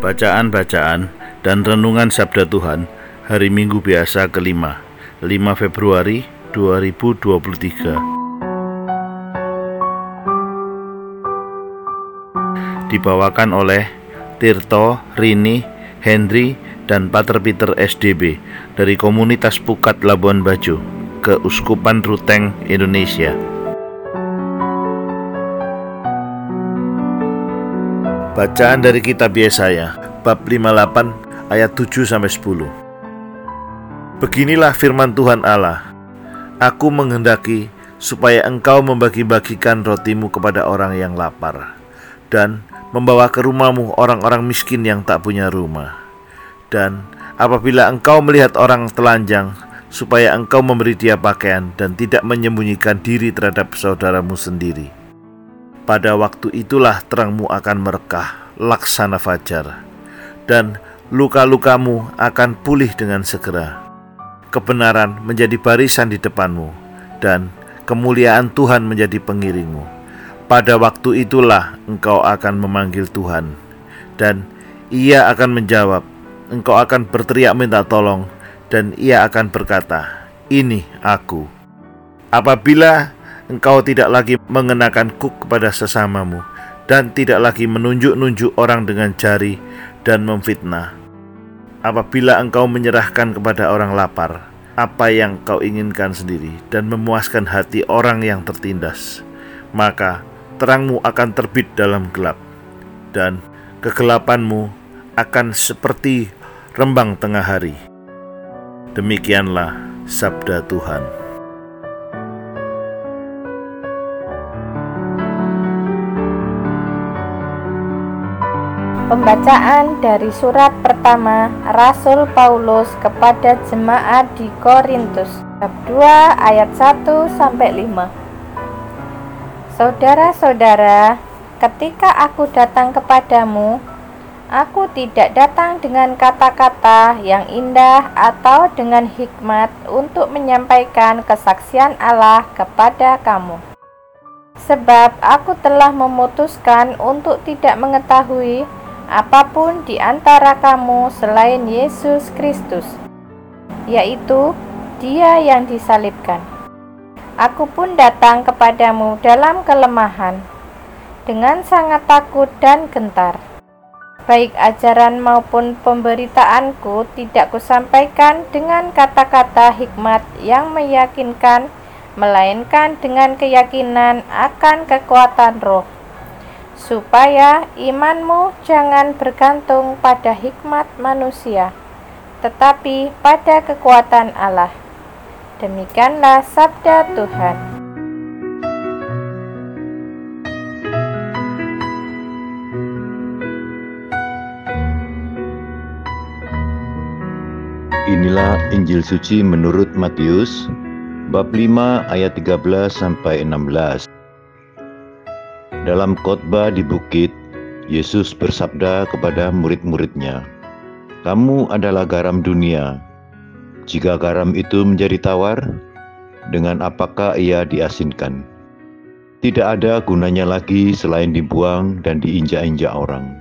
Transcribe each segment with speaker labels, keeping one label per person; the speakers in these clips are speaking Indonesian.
Speaker 1: Bacaan-bacaan dan renungan Sabda Tuhan hari Minggu biasa kelima 5 Februari 2023 dibawakan oleh Tirto, Rini, Henry, dan Pater Peter SDB dari komunitas Pukat Labuan Bajo, Keuskupan Ruteng, Indonesia. Bacaan dari kitab Yesaya bab 58 ayat 7 sampai 10. Beginilah firman Tuhan Allah. Aku menghendaki supaya engkau membagi-bagikan rotimu kepada orang yang lapar dan membawa ke rumahmu orang-orang miskin yang tak punya rumah. Dan apabila engkau melihat orang telanjang, supaya engkau memberi dia pakaian dan tidak menyembunyikan diri terhadap saudaramu sendiri. Pada waktu itulah terangmu akan merekah, laksana fajar, dan luka-lukamu akan pulih dengan segera. Kebenaran menjadi barisan di depanmu, dan kemuliaan Tuhan menjadi pengiringmu. Pada waktu itulah engkau akan memanggil Tuhan, dan Ia akan menjawab. Engkau akan berteriak minta tolong, dan Ia akan berkata, "Ini Aku." Apabila engkau tidak lagi mengenakan kuk kepada sesamamu, dan tidak lagi menunjuk-nunjuk orang dengan jari dan memfitnah, Apabila engkau menyerahkan kepada orang lapar apa yang kau inginkan sendiri dan memuaskan hati orang yang tertindas, maka terangmu akan terbit dalam gelap, dan kegelapanmu akan seperti rembang tengah hari. Demikianlah sabda Tuhan.
Speaker 2: Pembacaan dari surat pertama Rasul Paulus kepada jemaat di Korintus bab 2 ayat 1 sampai 5. Saudara-saudara, ketika aku datang kepadamu, aku tidak datang dengan kata-kata yang indah atau dengan hikmat untuk menyampaikan kesaksian Allah kepada kamu. Sebab aku telah memutuskan untuk tidak mengetahui apa pun di antara kamu selain Yesus Kristus, yaitu Dia yang disalibkan. Aku pun datang kepadamu dalam kelemahan, dengan sangat takut dan gentar. Baik ajaran maupun pemberitaanku tidak kusampaikan dengan kata-kata hikmat yang meyakinkan, melainkan dengan keyakinan akan kekuatan roh supaya imanmu jangan bergantung pada hikmat manusia, tetapi pada kekuatan Allah. Demikianlah sabda Tuhan.
Speaker 3: Inilah Injil suci menurut Matius bab 5 ayat 13 sampai 16. Dalam khotbah di bukit, Yesus bersabda kepada murid-muridnya, "Kamu adalah garam dunia. Jika garam itu menjadi tawar, dengan apakah ia diasinkan? Tidak ada gunanya lagi selain dibuang dan diinjak-injak orang.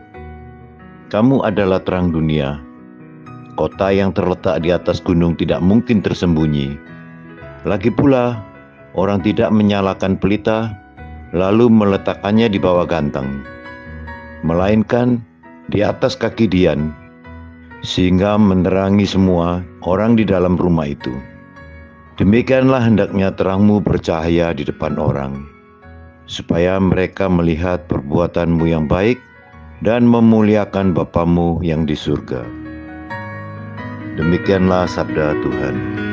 Speaker 3: Kamu adalah terang dunia. Kota yang terletak di atas gunung tidak mungkin tersembunyi. Lagi pula, orang tidak menyalakan pelita lalu meletakkannya di bawah ganteng, melainkan di atas kaki Dian, sehingga menerangi semua orang di dalam rumah itu. Demikianlah hendaknya terangmu bercahaya di depan orang, supaya mereka melihat perbuatanmu yang baik dan memuliakan Bapamu yang di surga. Demikianlah sabda Tuhan.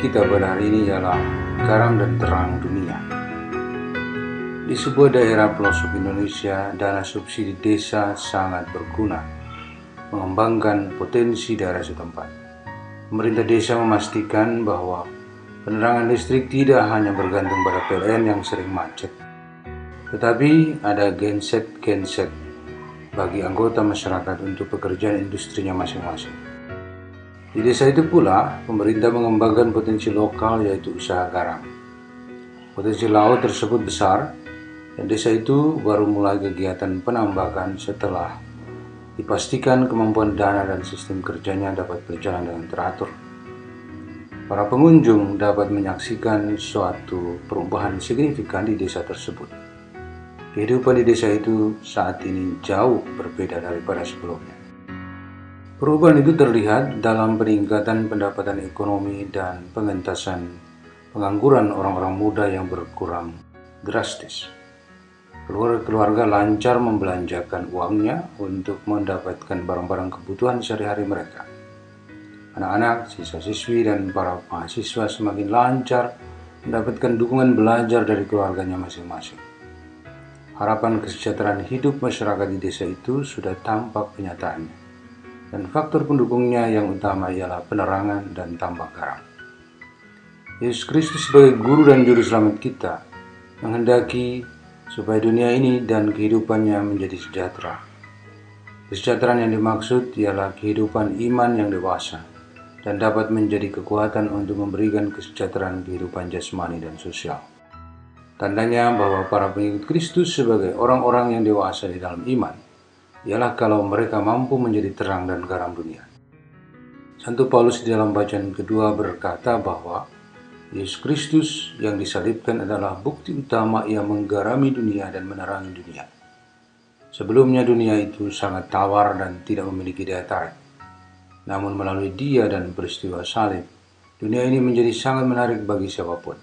Speaker 4: Kita pada hari ini ialah garam dan terang dunia. Di sebuah daerah pelosok Indonesia, dana subsidi desa sangat berguna mengembangkan potensi daerah setempat. Pemerintah desa memastikan bahwa penerangan listrik tidak hanya bergantung pada PLN yang sering macet, tetapi ada genset-genset bagi anggota masyarakat untuk pekerjaan industrinya masing-masing. Di desa itu pula, pemerintah mengembangkan potensi lokal yaitu usaha garam. Potensi laut tersebut besar dan desa itu baru mulai kegiatan penambakan setelah dipastikan kemampuan dana dan sistem kerjanya dapat berjalan dengan teratur. Para pengunjung dapat menyaksikan suatu perubahan signifikan di desa tersebut. Kehidupan di desa itu saat ini jauh berbeda daripada sebelumnya. Perubahan itu terlihat dalam peningkatan pendapatan ekonomi dan pengentasan pengangguran orang-orang muda yang berkurang drastis. Keluarga-keluarga lancar membelanjakan uangnya untuk mendapatkan barang-barang kebutuhan sehari-hari mereka. Anak-anak, siswa-siswi, dan para mahasiswa semakin lancar mendapatkan dukungan belajar dari keluarganya masing-masing. Harapan kesejahteraan hidup masyarakat di desa itu sudah tampak kenyataannya. Dan faktor pendukungnya yang utama ialah penerangan dan tambak garam. Yesus Kristus sebagai guru dan juru selamat kita menghendaki supaya dunia ini dan kehidupannya menjadi sejahtera. Kesejahteraan yang dimaksud ialah kehidupan iman yang dewasa dan dapat menjadi kekuatan untuk memberikan kesejahteraan kehidupan jasmani dan sosial. Tandanya bahwa para pengikut Kristus sebagai orang-orang yang dewasa di dalam iman ialah kalau mereka mampu menjadi terang dan garam dunia. Santo Paulus di dalam bacaan kedua berkata bahwa Yesus Kristus yang disalibkan adalah bukti utama ia menggarami dunia dan menerangi dunia. Sebelumnya dunia itu sangat tawar dan tidak memiliki daya tarik. Namun melalui dia dan peristiwa salib, dunia ini menjadi sangat menarik bagi siapa pun.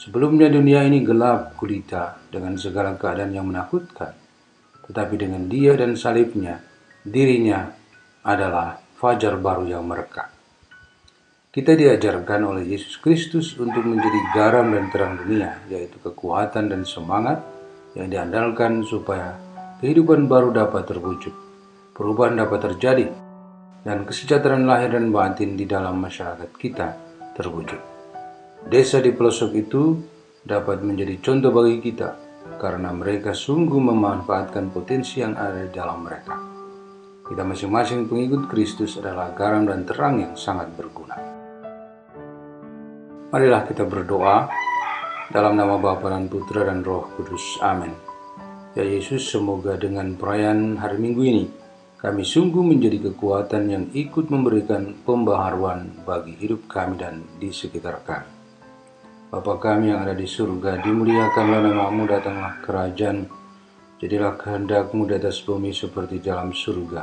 Speaker 4: Sebelumnya dunia ini gelap gulita dengan segala keadaan yang menakutkan. Tetapi dengan dia dan salibnya, dirinya adalah fajar baru yang merekah. Kita diajarkan oleh Yesus Kristus untuk menjadi garam dan terang dunia, yaitu kekuatan dan semangat yang diandalkan supaya kehidupan baru dapat terwujud, perubahan dapat terjadi, dan kesejahteraan lahir dan batin di dalam masyarakat kita terwujud. Desa di pelosok itu dapat menjadi contoh bagi kita karena mereka sungguh memanfaatkan potensi yang ada di dalam mereka. Kita masing-masing pengikut Kristus adalah garam dan terang yang sangat berguna. Marilah kita berdoa dalam nama Bapa dan Putra dan Roh Kudus. Amin. Ya Yesus, semoga dengan perayaan hari Minggu ini, kami sungguh menjadi kekuatan yang ikut memberikan pembaharuan bagi hidup kami dan di sekitar kami. Bapa kami yang ada di surga, dimuliakanlah namamu, datanglah kerajaan, jadilah kehendakmu di atas bumi seperti dalam surga.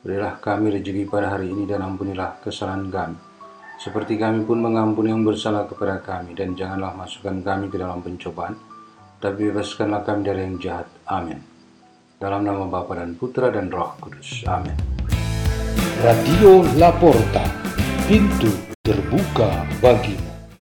Speaker 4: Berilah kami rezeki pada hari ini dan ampunilah kesalahan kami, seperti kami pun mengampuni yang bersalah kepada kami, dan janganlah masukkan kami ke dalam pencobaan, tapi bebaskanlah kami dari yang jahat. Amin. Dalam nama Bapa dan Putra dan Roh Kudus. Amin.
Speaker 5: Radio Laporta, pintu terbuka bagimu.